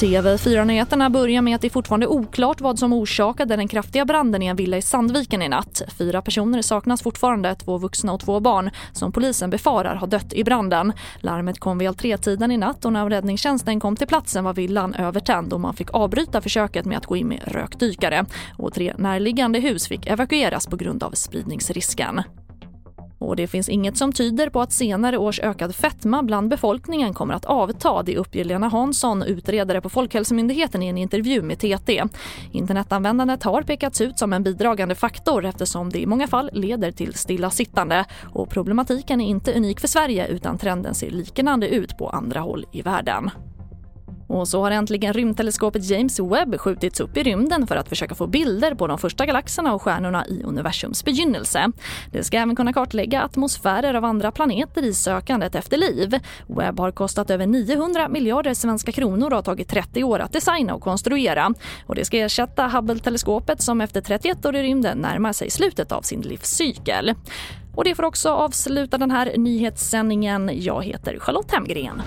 TV4-nyheterna börjar med att det fortfarande är oklart vad som orsakade den kraftiga branden i en villa i Sandviken i natt. Fyra personer saknas fortfarande, två vuxna och två barn, som polisen befarar har dött i branden. Larmet kom vid tretiden i natt och när räddningstjänsten kom till platsen var villan övertänd och man fick avbryta försöket med att gå in med rökdykare. Och tre närliggande hus fick evakueras på grund av spridningsrisken. Och det finns inget som tyder på att senare års ökad fetma bland befolkningen kommer att avta. Det uppger Lena Hansson, utredare på Folkhälsomyndigheten i en intervju med TT. Internetanvändandet har pekats ut som en bidragande faktor eftersom det i många fall leder till stillasittande. Och problematiken är inte unik för Sverige utan trenden ser liknande ut på andra håll i världen. Och så har äntligen rymdteleskopet James Webb skjutits upp i rymden för att försöka få bilder på de första galaxerna och stjärnorna i universums begynnelse. Det ska även kunna kartlägga atmosfärer av andra planeter i sökandet efter liv. Webb har kostat över 900 miljarder svenska kronor och har tagit 30 år att designa och konstruera. Och det ska ersätta Hubble-teleskopet som efter 31 år i rymden närmar sig slutet av sin livscykel. Och det får också avsluta den här nyhetssändningen. Jag heter Charlotte Hemgren.